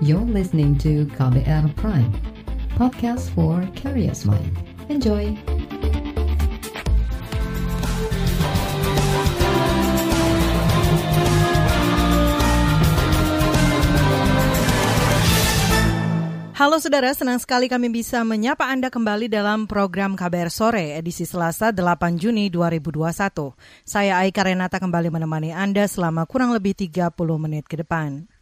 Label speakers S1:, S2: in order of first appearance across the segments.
S1: You're listening to KBR Prime, podcast for curious mind. Enjoy!
S2: Halo saudara, senang sekali kami bisa menyapa Anda kembali dalam program KBR Sore edisi Selasa 8 Juni 2021. Saya Aika Renata kembali menemani Anda selama kurang lebih 30 menit ke depan.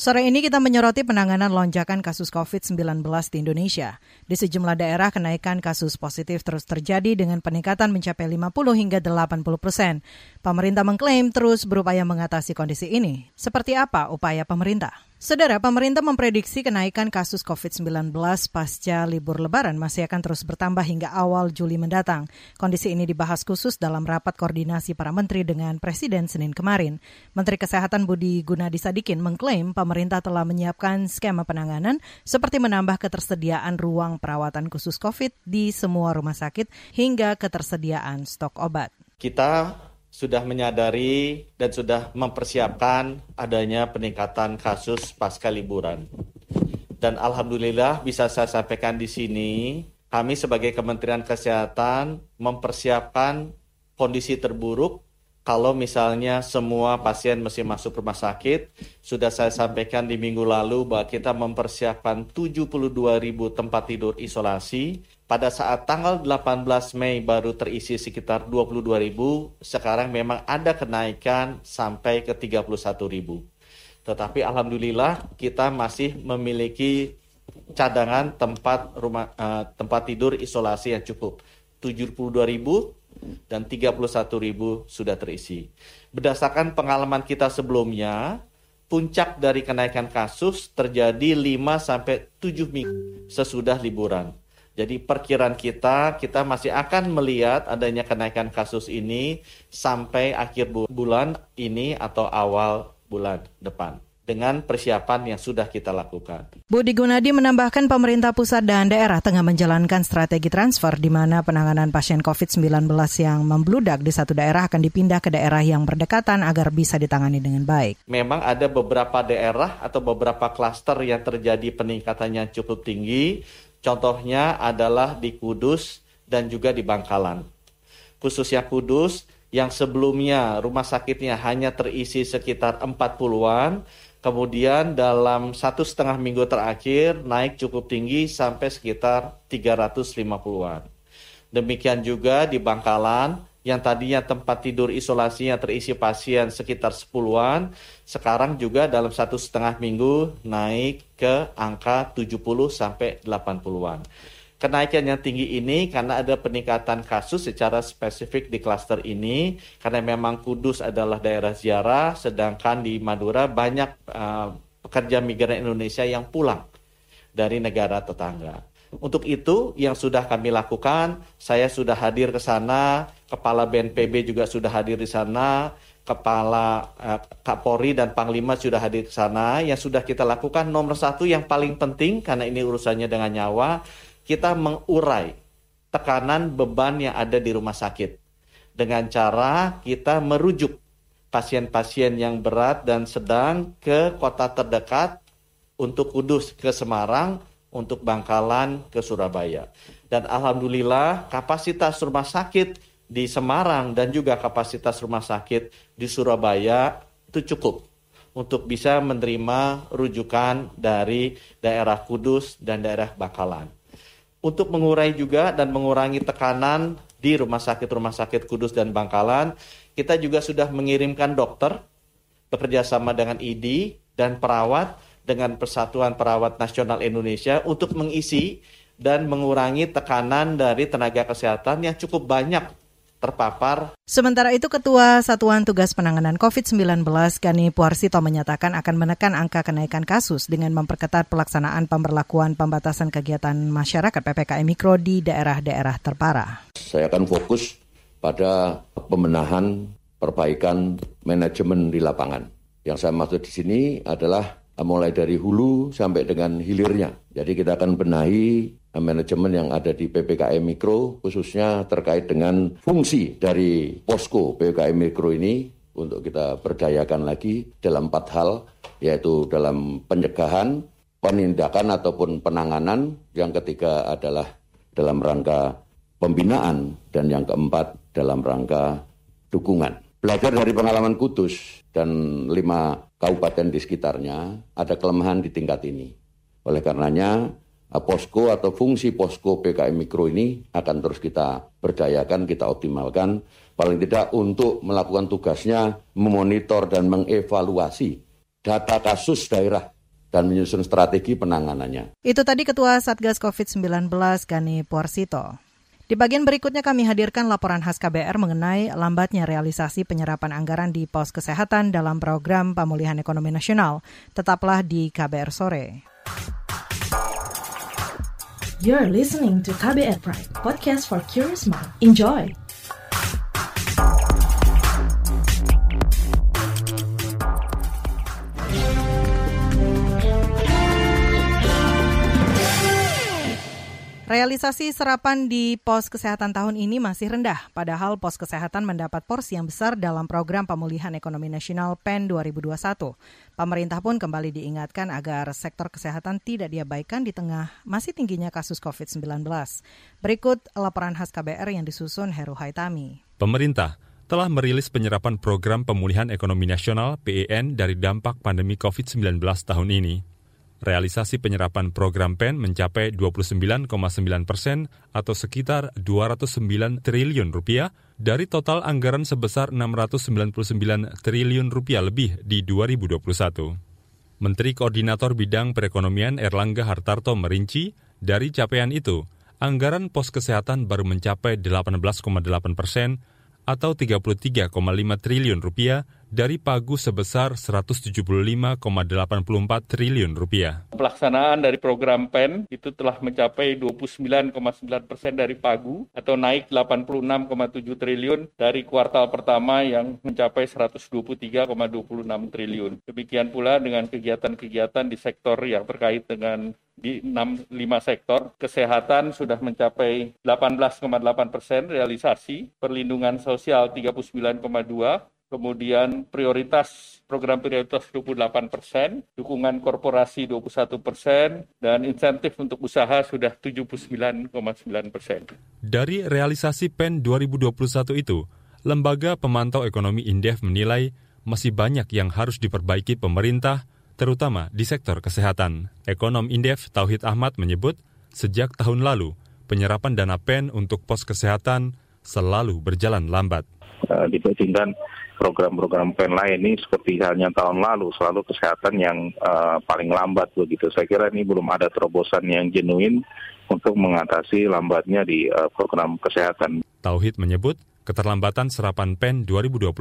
S2: Sore ini kita menyoroti penanganan lonjakan kasus COVID-19 di Indonesia. Di sejumlah daerah kenaikan kasus positif terus terjadi dengan peningkatan mencapai 50 hingga 80 persen. Pemerintah mengklaim terus berupaya mengatasi kondisi ini. Seperti apa upaya pemerintah? Saudara, pemerintah memprediksi kenaikan kasus COVID-19 pasca libur lebaran masih akan terus bertambah hingga awal Juli mendatang. Kondisi ini dibahas khusus dalam rapat koordinasi para menteri dengan Presiden Senin kemarin. Menteri Kesehatan Budi Gunadi Sadikin mengklaim pemerintah telah menyiapkan skema penanganan seperti menambah ketersediaan ruang perawatan khusus COVID di semua rumah sakit hingga ketersediaan stok obat.
S3: Kita sudah menyadari dan sudah mempersiapkan adanya peningkatan kasus pasca liburan. Dan alhamdulillah bisa saya sampaikan di sini, kami sebagai Kementerian Kesehatan mempersiapkan kondisi terburuk kalau misalnya semua pasien mesti masuk rumah sakit, sudah saya sampaikan di minggu lalu bahwa kita mempersiapkan 72 ribu tempat tidur isolasi. Pada saat tanggal 18 Mei baru terisi sekitar 22 ribu, sekarang memang ada kenaikan sampai ke 31 ribu. Tetapi alhamdulillah kita masih memiliki cadangan tempat rumah uh, tempat tidur isolasi yang cukup. 72 ribu dan 31 ribu sudah terisi. Berdasarkan pengalaman kita sebelumnya, puncak dari kenaikan kasus terjadi 5 sampai 7 minggu sesudah liburan. Jadi perkiraan kita, kita masih akan melihat adanya kenaikan kasus ini sampai akhir bulan ini atau awal bulan depan dengan persiapan yang sudah kita lakukan.
S2: Budi Gunadi menambahkan pemerintah pusat dan daerah tengah menjalankan strategi transfer di mana penanganan pasien COVID-19 yang membludak di satu daerah akan dipindah ke daerah yang berdekatan agar bisa ditangani dengan baik.
S3: Memang ada beberapa daerah atau beberapa klaster yang terjadi peningkatannya cukup tinggi. Contohnya adalah di Kudus dan juga di Bangkalan. Khususnya Kudus yang sebelumnya rumah sakitnya hanya terisi sekitar 40-an, Kemudian dalam satu setengah minggu terakhir naik cukup tinggi sampai sekitar 350-an. Demikian juga di Bangkalan yang tadinya tempat tidur isolasinya terisi pasien sekitar 10-an, sekarang juga dalam satu setengah minggu naik ke angka 70 sampai 80-an. Kenaikan yang tinggi ini karena ada peningkatan kasus secara spesifik di klaster ini karena memang Kudus adalah daerah ziarah sedangkan di Madura banyak uh, pekerja migran Indonesia yang pulang dari negara tetangga. Untuk itu yang sudah kami lakukan, saya sudah hadir ke sana, kepala BNPB juga sudah hadir di sana, kepala uh, Kapolri dan Panglima sudah hadir ke sana. Yang sudah kita lakukan nomor satu yang paling penting karena ini urusannya dengan nyawa, kita mengurai tekanan beban yang ada di rumah sakit dengan cara kita merujuk pasien-pasien yang berat dan sedang ke kota terdekat untuk Kudus ke Semarang, untuk Bangkalan ke Surabaya. Dan alhamdulillah kapasitas rumah sakit di Semarang dan juga kapasitas rumah sakit di Surabaya itu cukup untuk bisa menerima rujukan dari daerah Kudus dan daerah Bangkalan untuk mengurai juga dan mengurangi tekanan di rumah sakit-rumah sakit Kudus dan Bangkalan, kita juga sudah mengirimkan dokter bekerja sama dengan ID dan perawat dengan Persatuan Perawat Nasional Indonesia untuk mengisi dan mengurangi tekanan dari tenaga kesehatan yang cukup banyak terpapar.
S2: Sementara itu Ketua Satuan Tugas Penanganan COVID-19 Gani Puarsito menyatakan akan menekan angka kenaikan kasus dengan memperketat pelaksanaan pemberlakuan pembatasan kegiatan masyarakat PPKM Mikro di daerah-daerah terparah.
S4: Saya akan fokus pada pemenahan perbaikan manajemen di lapangan. Yang saya maksud di sini adalah mulai dari hulu sampai dengan hilirnya. Jadi kita akan benahi manajemen yang ada di PPKM Mikro khususnya terkait dengan fungsi dari posko PPKM Mikro ini untuk kita berdayakan lagi dalam empat hal yaitu dalam pencegahan, penindakan ataupun penanganan, yang ketiga adalah dalam rangka pembinaan, dan yang keempat dalam rangka dukungan. Belajar dari pengalaman Kudus dan lima kabupaten di sekitarnya, ada kelemahan di tingkat ini. Oleh karenanya, posko atau fungsi posko PKM Mikro ini akan terus kita berdayakan, kita optimalkan, paling tidak untuk melakukan tugasnya memonitor dan mengevaluasi data kasus daerah dan menyusun strategi penanganannya.
S2: Itu tadi Ketua Satgas COVID-19 Gani Porsito. Di bagian berikutnya kami hadirkan laporan khas KBR mengenai lambatnya realisasi penyerapan anggaran di pos kesehatan dalam program pemulihan ekonomi nasional. Tetaplah di KBR sore.
S5: You're listening to KBR Pride, podcast for curious mind. Enjoy.
S2: Realisasi serapan di pos kesehatan tahun ini masih rendah, padahal pos kesehatan mendapat porsi yang besar dalam program pemulihan ekonomi nasional PEN 2021. Pemerintah pun kembali diingatkan agar sektor kesehatan tidak diabaikan di tengah masih tingginya kasus COVID-19. Berikut laporan khas KBR yang disusun Heru Haitami.
S6: Pemerintah telah merilis penyerapan program pemulihan ekonomi nasional PEN dari dampak pandemi COVID-19 tahun ini. Realisasi penyerapan program PEN mencapai 29,9 persen atau sekitar 209 triliun rupiah dari total anggaran sebesar 699 triliun rupiah lebih di 2021. Menteri Koordinator Bidang Perekonomian Erlangga Hartarto merinci, dari capaian itu, anggaran pos kesehatan baru mencapai 18,8 persen atau 33,5 triliun rupiah dari pagu sebesar 175,84 triliun rupiah.
S7: Pelaksanaan dari program PEN itu telah mencapai 29,9 persen dari pagu atau naik 86,7 triliun dari kuartal pertama yang mencapai 123,26 triliun. Demikian pula dengan kegiatan-kegiatan di sektor yang terkait dengan di 6, 5 sektor. Kesehatan sudah mencapai 18,8 persen realisasi, perlindungan sosial 39,2 kemudian prioritas program prioritas 28 persen, dukungan korporasi 21 persen, dan insentif untuk usaha sudah 79,9 persen.
S6: Dari realisasi PEN 2021 itu, Lembaga Pemantau Ekonomi Indef menilai masih banyak yang harus diperbaiki pemerintah, terutama di sektor kesehatan. Ekonom Indef Tauhid Ahmad menyebut, sejak tahun lalu, penyerapan dana PEN untuk pos kesehatan selalu berjalan lambat.
S8: Uh, dibandingkan program-program pen lain ini seperti halnya tahun lalu selalu kesehatan yang uh, paling lambat begitu. Saya kira ini belum ada terobosan yang genuin untuk mengatasi lambatnya di uh, program kesehatan.
S6: Tauhid menyebut keterlambatan serapan PEN 2021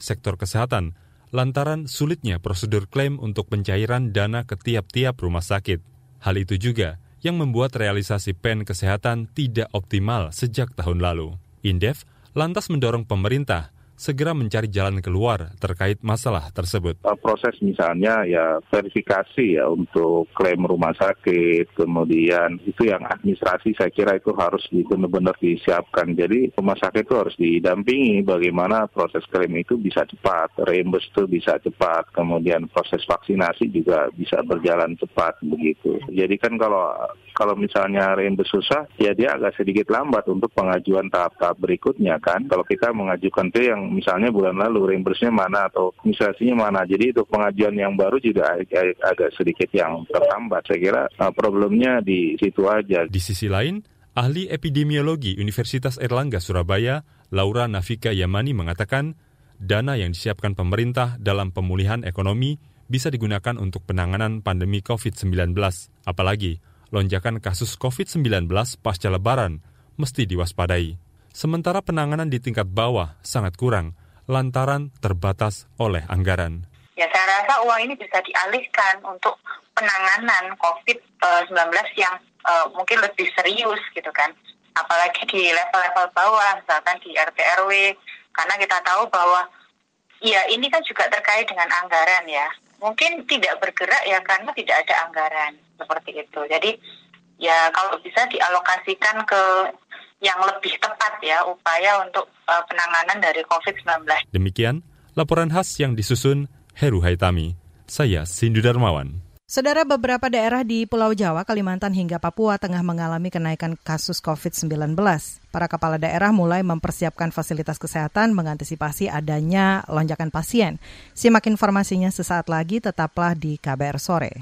S6: sektor kesehatan lantaran sulitnya prosedur klaim untuk pencairan dana ke tiap-tiap rumah sakit. Hal itu juga yang membuat realisasi PEN kesehatan tidak optimal sejak tahun lalu. Indef lantas mendorong pemerintah segera mencari jalan keluar terkait masalah tersebut.
S8: Uh, proses misalnya ya verifikasi ya untuk klaim rumah sakit, kemudian itu yang administrasi saya kira itu harus benar-benar disiapkan. Jadi rumah sakit itu harus didampingi bagaimana proses klaim itu bisa cepat, reimburse itu bisa cepat, kemudian proses vaksinasi juga bisa berjalan cepat begitu. Jadi kan kalau kalau misalnya reimburse susah, ya dia agak sedikit lambat untuk pengajuan tahap-tahap berikutnya kan. Kalau kita mengajukan itu yang misalnya bulan lalu reimbursenya mana atau administrasinya mana. Jadi untuk pengajuan yang baru juga ag agak sedikit yang terhambat. Saya kira uh, problemnya di situ aja.
S6: Di sisi lain, ahli epidemiologi Universitas Erlangga Surabaya, Laura Nafika Yamani mengatakan, dana yang disiapkan pemerintah dalam pemulihan ekonomi bisa digunakan untuk penanganan pandemi COVID-19. Apalagi, lonjakan kasus COVID-19 pasca lebaran mesti diwaspadai sementara penanganan di tingkat bawah sangat kurang lantaran terbatas oleh anggaran.
S9: Ya, saya rasa uang ini bisa dialihkan untuk penanganan COVID-19 yang uh, mungkin lebih serius gitu kan. Apalagi di level-level bawah, misalkan di RT RW, karena kita tahu bahwa ya ini kan juga terkait dengan anggaran ya. Mungkin tidak bergerak ya karena tidak ada anggaran seperti itu. Jadi ya kalau bisa dialokasikan ke yang lebih tepat ya upaya untuk uh, penanganan dari COVID-19.
S6: Demikian laporan khas yang disusun Heru Haitami. Saya Sindu Darmawan.
S2: Saudara beberapa daerah di Pulau Jawa, Kalimantan hingga Papua tengah mengalami kenaikan kasus COVID-19. Para kepala daerah mulai mempersiapkan fasilitas kesehatan mengantisipasi adanya lonjakan pasien. Simak informasinya sesaat lagi, tetaplah di KBR Sore.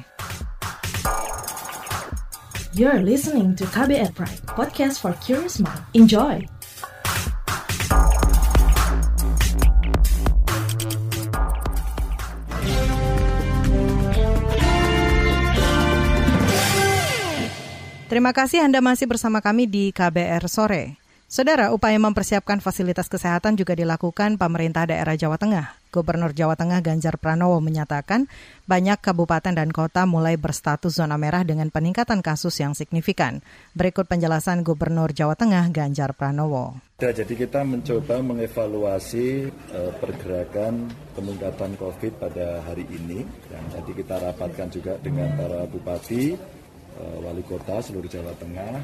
S5: You're listening to KBR Pride, podcast for curious mind. Enjoy!
S2: Terima kasih Anda masih bersama kami di KBR Sore. Saudara, upaya mempersiapkan fasilitas kesehatan juga dilakukan pemerintah daerah Jawa Tengah. Gubernur Jawa Tengah Ganjar Pranowo menyatakan banyak kabupaten dan kota mulai berstatus zona merah dengan peningkatan kasus yang signifikan. Berikut penjelasan Gubernur Jawa Tengah Ganjar Pranowo.
S10: Ya, jadi kita mencoba mengevaluasi uh, pergerakan peningkatan COVID pada hari ini. Yang tadi kita rapatkan juga dengan para bupati, Eh, wali kota seluruh Jawa Tengah.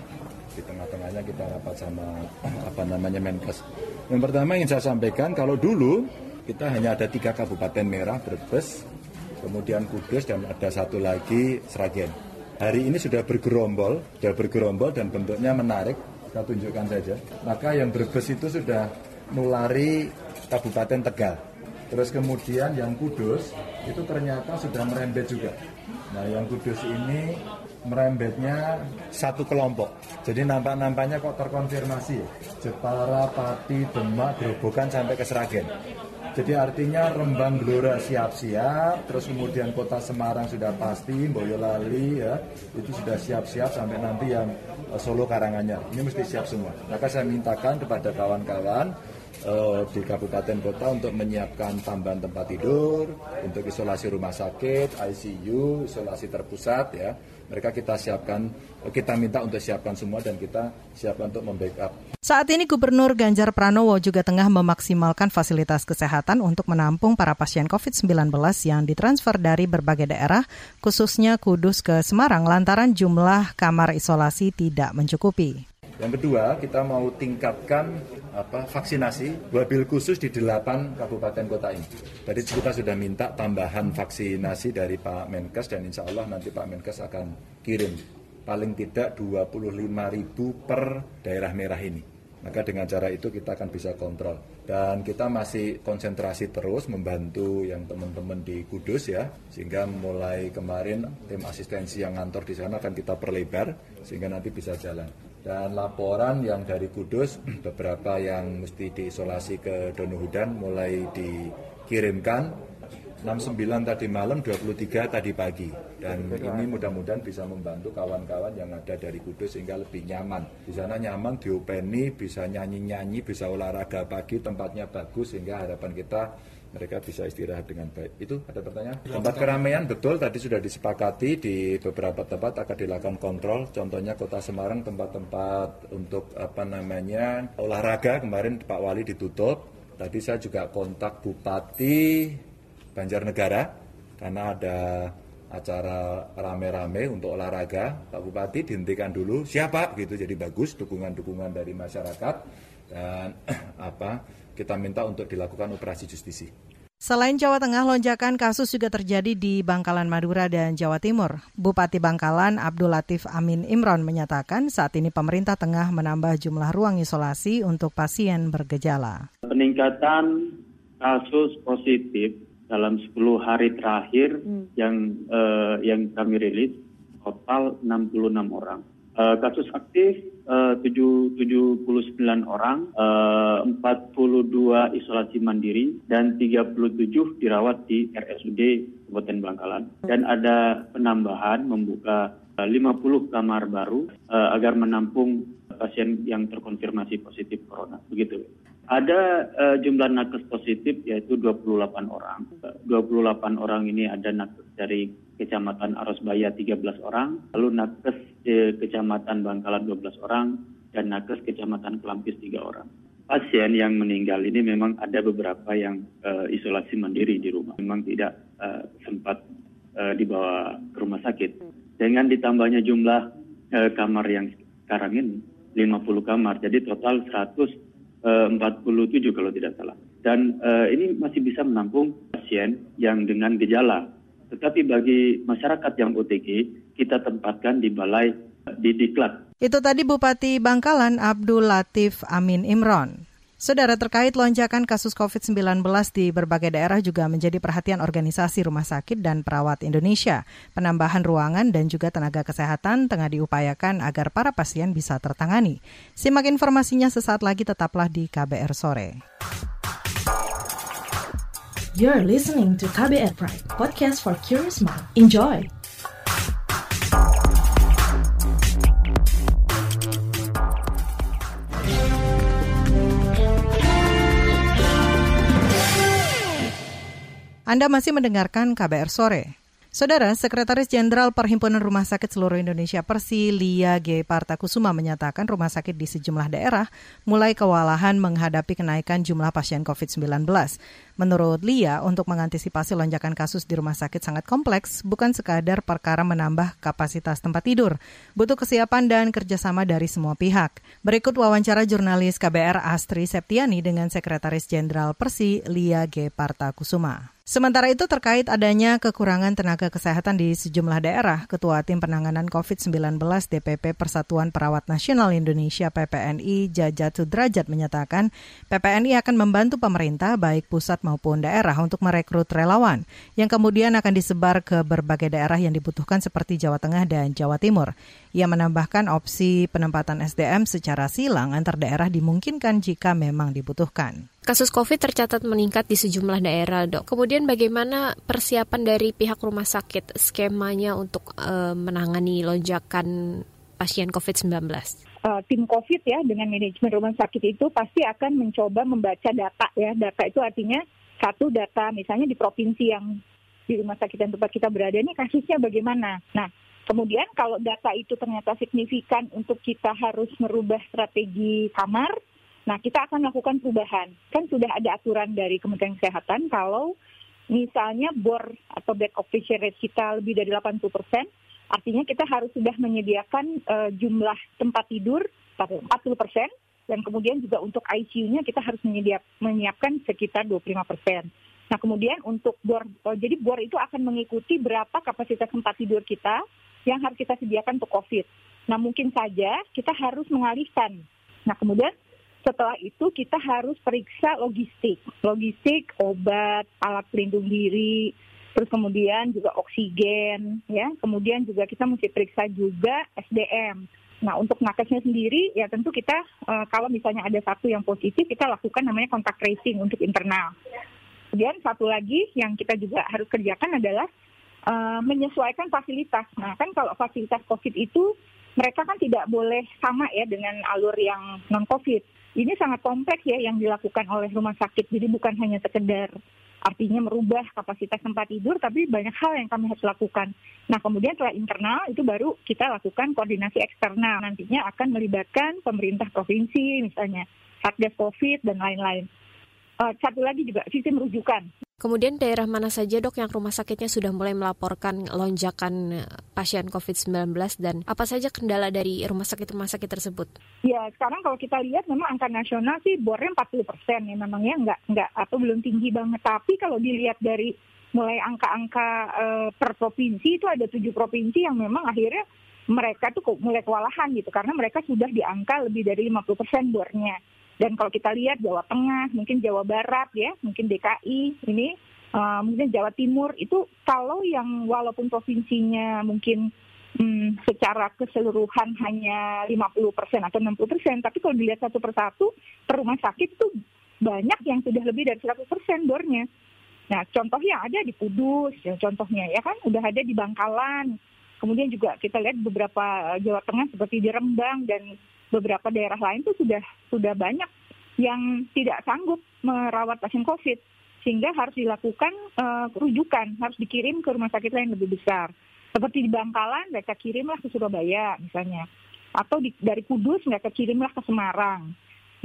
S10: Di tengah-tengahnya kita rapat sama apa namanya Menkes. Yang pertama ingin saya sampaikan kalau dulu kita hanya ada tiga kabupaten merah Brebes, kemudian Kudus dan ada satu lagi Sragen. Hari ini sudah bergerombol, sudah bergerombol dan bentuknya menarik. Kita tunjukkan saja. Maka yang Brebes itu sudah nulari Kabupaten Tegal. Terus kemudian yang Kudus itu ternyata sudah merembet juga. Nah yang Kudus ini merembetnya satu kelompok. Jadi nampak-nampaknya kok terkonfirmasi. Jepara, Pati, Demak, Gerobokan sampai ke Seragen. Jadi artinya Rembang Gelora siap-siap, terus kemudian kota Semarang sudah pasti, Boyolali ya, itu sudah siap-siap sampai nanti yang eh, Solo Karanganyar. Ini mesti siap semua. Maka saya mintakan kepada kawan-kawan di kabupaten kota untuk menyiapkan tambahan tempat tidur, untuk isolasi rumah sakit, ICU, isolasi terpusat ya. Mereka kita siapkan, kita minta untuk siapkan semua dan kita siapkan untuk membackup.
S2: Saat ini Gubernur Ganjar Pranowo juga tengah memaksimalkan fasilitas kesehatan untuk menampung para pasien COVID-19 yang ditransfer dari berbagai daerah, khususnya Kudus ke Semarang lantaran jumlah kamar isolasi tidak mencukupi.
S10: Yang kedua, kita mau tingkatkan apa vaksinasi wabil khusus di delapan kabupaten kota ini. Tadi kita sudah minta tambahan vaksinasi dari Pak Menkes dan insya Allah nanti Pak Menkes akan kirim paling tidak 25 ribu per daerah merah ini. Maka dengan cara itu kita akan bisa kontrol. Dan kita masih konsentrasi terus membantu yang teman-teman di Kudus ya. Sehingga mulai kemarin tim asistensi yang ngantor di sana akan kita perlebar sehingga nanti bisa jalan dan laporan yang dari Kudus beberapa yang mesti diisolasi ke Donohudan mulai dikirimkan 69 tadi malam, 23 tadi pagi. Dan ini mudah-mudahan bisa membantu kawan-kawan yang ada dari Kudus sehingga lebih nyaman. Di sana nyaman, diopeni, bisa nyanyi-nyanyi, bisa olahraga pagi, tempatnya bagus sehingga harapan kita mereka bisa istirahat dengan baik. Itu ada pertanyaan? Tempat keramaian betul tadi sudah disepakati di beberapa tempat akan dilakukan kontrol. Contohnya Kota Semarang tempat-tempat untuk apa namanya olahraga kemarin Pak Wali ditutup. Tadi saya juga kontak Bupati Banjarnegara karena ada acara rame-rame untuk olahraga Pak Bupati dihentikan dulu siapa gitu jadi bagus dukungan-dukungan dari masyarakat dan apa kita minta untuk dilakukan operasi justisi.
S2: Selain Jawa Tengah, lonjakan kasus juga terjadi di Bangkalan Madura dan Jawa Timur. Bupati Bangkalan Abdul Latif Amin Imron menyatakan saat ini pemerintah tengah menambah jumlah ruang isolasi untuk pasien bergejala.
S11: Peningkatan kasus positif dalam 10 hari terakhir hmm. yang uh, yang kami rilis total 66 orang. Uh, kasus aktif uh, 7, 79 orang, uh, 42 isolasi mandiri, dan 37 dirawat di RSUD Kabupaten Bangkalan. Dan ada penambahan membuka uh, 50 kamar baru uh, agar menampung pasien yang terkonfirmasi positif corona. Begitu. Ada uh, jumlah nakes positif yaitu 28 orang. Uh, 28 orang ini ada nakes dari Kecamatan Arosbaya 13 orang, lalu nakes eh, Kecamatan Bangkalan 12 orang, dan nakes Kecamatan Kelampis 3 orang. Pasien yang meninggal ini memang ada beberapa yang uh, isolasi mandiri di rumah, memang tidak uh, sempat uh, dibawa ke rumah sakit. Dengan ditambahnya jumlah uh, kamar yang sekarang ini 50 kamar, jadi total 147 kalau tidak salah. Dan uh, ini masih bisa menampung pasien yang dengan gejala Tetapi bagi masyarakat yang OTG, kita tempatkan di balai di diklat.
S2: Itu tadi Bupati Bangkalan Abdul Latif Amin Imron. Saudara terkait lonjakan kasus COVID-19 di berbagai daerah juga menjadi perhatian organisasi rumah sakit dan perawat Indonesia. Penambahan ruangan dan juga tenaga kesehatan tengah diupayakan agar para pasien bisa tertangani. Simak informasinya sesaat lagi tetaplah di KBR Sore.
S5: You're listening to KBR Pride, podcast for curious mind. Enjoy!
S2: Anda masih mendengarkan KBR Sore. Saudara, Sekretaris Jenderal Perhimpunan Rumah Sakit Seluruh Indonesia Persi, Lia G. Partakusuma menyatakan rumah sakit di sejumlah daerah mulai kewalahan menghadapi kenaikan jumlah pasien COVID-19. Menurut Lia, untuk mengantisipasi lonjakan kasus di rumah sakit sangat kompleks, bukan sekadar perkara menambah kapasitas tempat tidur. Butuh kesiapan dan kerjasama dari semua pihak. Berikut wawancara jurnalis KBR Astri Septiani dengan Sekretaris Jenderal Persi, Lia G. Partakusuma. Sementara itu terkait adanya kekurangan tenaga kesehatan di sejumlah daerah, Ketua Tim Penanganan COVID-19 DPP Persatuan Perawat Nasional Indonesia PPNI Jaja Sudrajat menyatakan PPNI akan membantu pemerintah baik pusat maupun daerah untuk merekrut relawan yang kemudian akan disebar ke berbagai daerah yang dibutuhkan seperti Jawa Tengah dan Jawa Timur. Ia menambahkan opsi penempatan SDM secara silang antar daerah dimungkinkan jika memang dibutuhkan.
S12: Kasus COVID tercatat meningkat di sejumlah daerah, dok. Kemudian bagaimana persiapan dari pihak rumah sakit skemanya untuk uh, menangani lonjakan pasien COVID-19?
S13: Uh, tim COVID ya dengan manajemen rumah sakit itu pasti akan mencoba membaca data ya. Data itu artinya satu data misalnya di provinsi yang di rumah sakit dan tempat kita berada ini kasusnya bagaimana. Nah, kemudian kalau data itu ternyata signifikan untuk kita harus merubah strategi kamar, Nah, kita akan melakukan perubahan. Kan sudah ada aturan dari Kementerian Kesehatan kalau misalnya bor atau bed occupancy rate kita lebih dari 80 persen, artinya kita harus sudah menyediakan uh, jumlah tempat tidur 40 persen, dan kemudian juga untuk ICU-nya kita harus menyiap, menyiapkan sekitar 25 persen. Nah, kemudian untuk bor, oh, jadi bor itu akan mengikuti berapa kapasitas tempat tidur kita yang harus kita sediakan untuk COVID. Nah, mungkin saja kita harus mengalihkan. Nah, kemudian setelah itu kita harus periksa logistik, logistik, obat, alat pelindung diri, terus kemudian juga oksigen, ya. Kemudian juga kita mesti periksa juga SDM. Nah, untuk nakesnya sendiri, ya tentu kita uh, kalau misalnya ada satu yang positif, kita lakukan namanya kontak tracing untuk internal. Kemudian satu lagi yang kita juga harus kerjakan adalah uh, menyesuaikan fasilitas. Nah, kan kalau fasilitas COVID itu mereka kan tidak boleh sama ya dengan alur yang non COVID ini sangat kompleks ya yang dilakukan oleh rumah sakit. Jadi bukan hanya sekedar artinya merubah kapasitas tempat tidur, tapi banyak hal yang kami harus lakukan. Nah, kemudian setelah internal itu baru kita lakukan koordinasi eksternal. Nantinya akan melibatkan pemerintah provinsi, misalnya Satgas COVID dan lain-lain. Uh, satu lagi juga sistem rujukan.
S12: Kemudian daerah mana saja dok yang rumah sakitnya sudah mulai melaporkan lonjakan eh, pasien COVID-19 dan apa saja kendala dari rumah sakit-rumah sakit tersebut?
S13: Ya sekarang kalau kita lihat memang angka nasional sih bornya 40 persen ya memangnya nggak nggak atau belum tinggi banget. Tapi kalau dilihat dari mulai angka-angka uh, per provinsi itu ada tujuh provinsi yang memang akhirnya mereka tuh mulai kewalahan gitu karena mereka sudah di angka lebih dari 50 persen bornya. Dan kalau kita lihat Jawa Tengah, mungkin Jawa Barat ya, mungkin DKI ini, uh, mungkin Jawa Timur itu kalau yang walaupun provinsinya mungkin hmm, secara keseluruhan hanya 50% atau 60%, tapi kalau dilihat satu persatu per rumah sakit itu banyak yang sudah lebih dari 100% bornya. Nah, contohnya ada di Kudus, ya, contohnya ya kan, udah ada di Bangkalan. Kemudian juga kita lihat beberapa Jawa Tengah seperti di Rembang dan beberapa daerah lain itu sudah sudah banyak yang tidak sanggup merawat pasien COVID. Sehingga harus dilakukan uh, rujukan harus dikirim ke rumah sakit lain lebih besar. Seperti di Bangkalan mereka kirimlah ke Surabaya misalnya. Atau di, dari Kudus mereka kirimlah ke Semarang.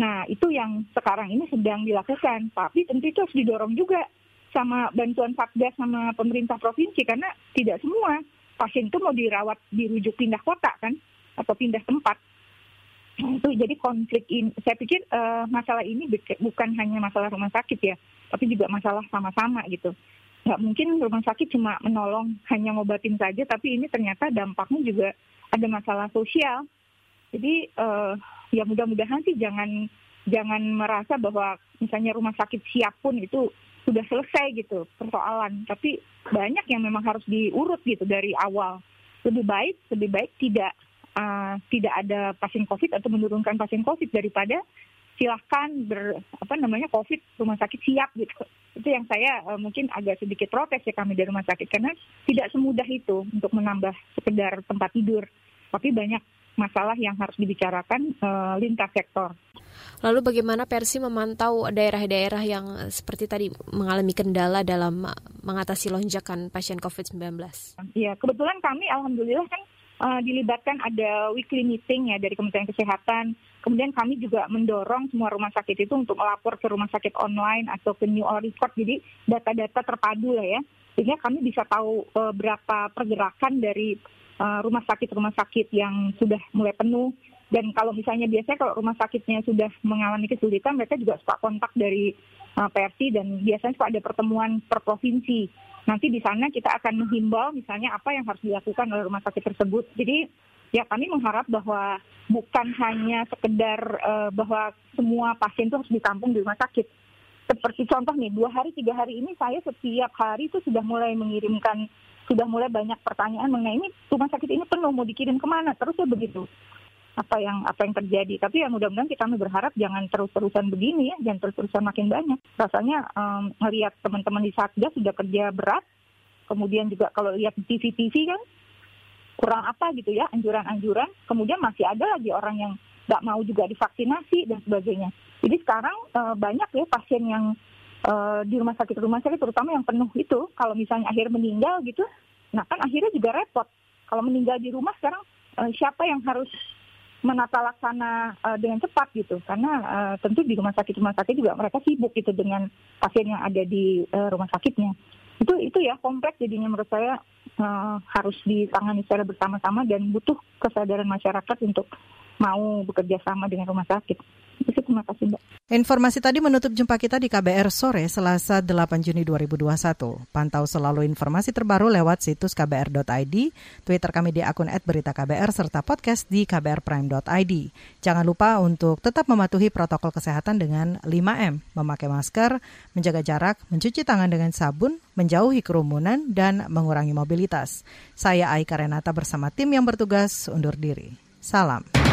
S13: Nah itu yang sekarang ini sedang dilakukan. Tapi tentu itu harus didorong juga sama bantuan Satgas sama pemerintah provinsi karena tidak semua pasien itu mau dirawat dirujuk pindah kota kan? Atau pindah tempat itu jadi konflik ini saya pikir uh, masalah ini bukan hanya masalah rumah sakit ya tapi juga masalah sama-sama gitu nggak mungkin rumah sakit cuma menolong hanya ngobatin saja, tapi ini ternyata dampaknya juga ada masalah sosial. Jadi uh, ya mudah-mudahan sih jangan jangan merasa bahwa misalnya rumah sakit siap pun itu sudah selesai gitu persoalan. Tapi banyak yang memang harus diurut gitu dari awal. Lebih baik lebih baik tidak uh, tidak ada pasien COVID atau menurunkan pasien COVID daripada silahkan ber apa namanya COVID rumah sakit siap gitu. Itu yang saya uh, mungkin agak sedikit protes ya kami dari rumah sakit karena tidak semudah itu untuk menambah sekedar tempat tidur. Tapi banyak masalah yang harus dibicarakan uh, lintas sektor.
S12: Lalu bagaimana Persi memantau daerah-daerah yang seperti tadi mengalami kendala dalam mengatasi lonjakan pasien COVID-19?
S13: Ya, kebetulan kami alhamdulillah kan uh, dilibatkan ada weekly meeting ya dari Kementerian Kesehatan. Kemudian kami juga mendorong semua rumah sakit itu untuk melapor ke rumah sakit online atau ke new all record. Jadi data-data terpadu lah ya. Sehingga kami bisa tahu uh, berapa pergerakan dari uh, rumah sakit-rumah sakit yang sudah mulai penuh. Dan kalau misalnya biasanya kalau rumah sakitnya sudah mengalami kesulitan, mereka juga suka kontak dari uh, PRC dan biasanya suka ada pertemuan per provinsi nanti di sana kita akan menghimbau misalnya apa yang harus dilakukan oleh rumah sakit tersebut. Jadi ya kami mengharap bahwa bukan hanya sekedar uh, bahwa semua pasien itu harus ditampung di rumah sakit. Seperti contoh nih, dua hari, tiga hari ini saya setiap hari itu sudah mulai mengirimkan, sudah mulai banyak pertanyaan mengenai ini rumah sakit ini penuh, mau dikirim ke mana, terus ya begitu apa yang apa yang terjadi. Tapi ya mudah-mudahan kita berharap jangan terus-terusan begini ya, jangan terus-terusan makin banyak. Rasanya um, teman-teman di Satgas sudah kerja berat, kemudian juga kalau lihat di TV-TV kan kurang apa gitu ya anjuran-anjuran. Kemudian masih ada lagi orang yang nggak mau juga divaksinasi dan sebagainya. Jadi sekarang uh, banyak ya pasien yang uh, di rumah sakit rumah sakit terutama yang penuh itu kalau misalnya akhir meninggal gitu, nah kan akhirnya juga repot. Kalau meninggal di rumah sekarang uh, siapa yang harus menata laksana uh, dengan cepat gitu. Karena uh, tentu di rumah sakit rumah sakit juga mereka sibuk gitu dengan pasien yang ada di uh, rumah sakitnya. Itu itu ya kompleks jadinya menurut saya uh, harus ditangani secara bersama-sama dan butuh kesadaran masyarakat untuk mau bekerja sama dengan rumah sakit. Terima kasih Mbak.
S2: Informasi tadi menutup jumpa kita di KBR sore Selasa 8 Juni 2021. Pantau selalu informasi terbaru lewat situs kbr.id, Twitter kami di akun @beritaKBR serta podcast di kbrprime.id. Jangan lupa untuk tetap mematuhi protokol kesehatan dengan 5M, memakai masker, menjaga jarak, mencuci tangan dengan sabun, menjauhi kerumunan dan mengurangi mobilitas. Saya Aika Renata bersama tim yang bertugas undur diri. Salam.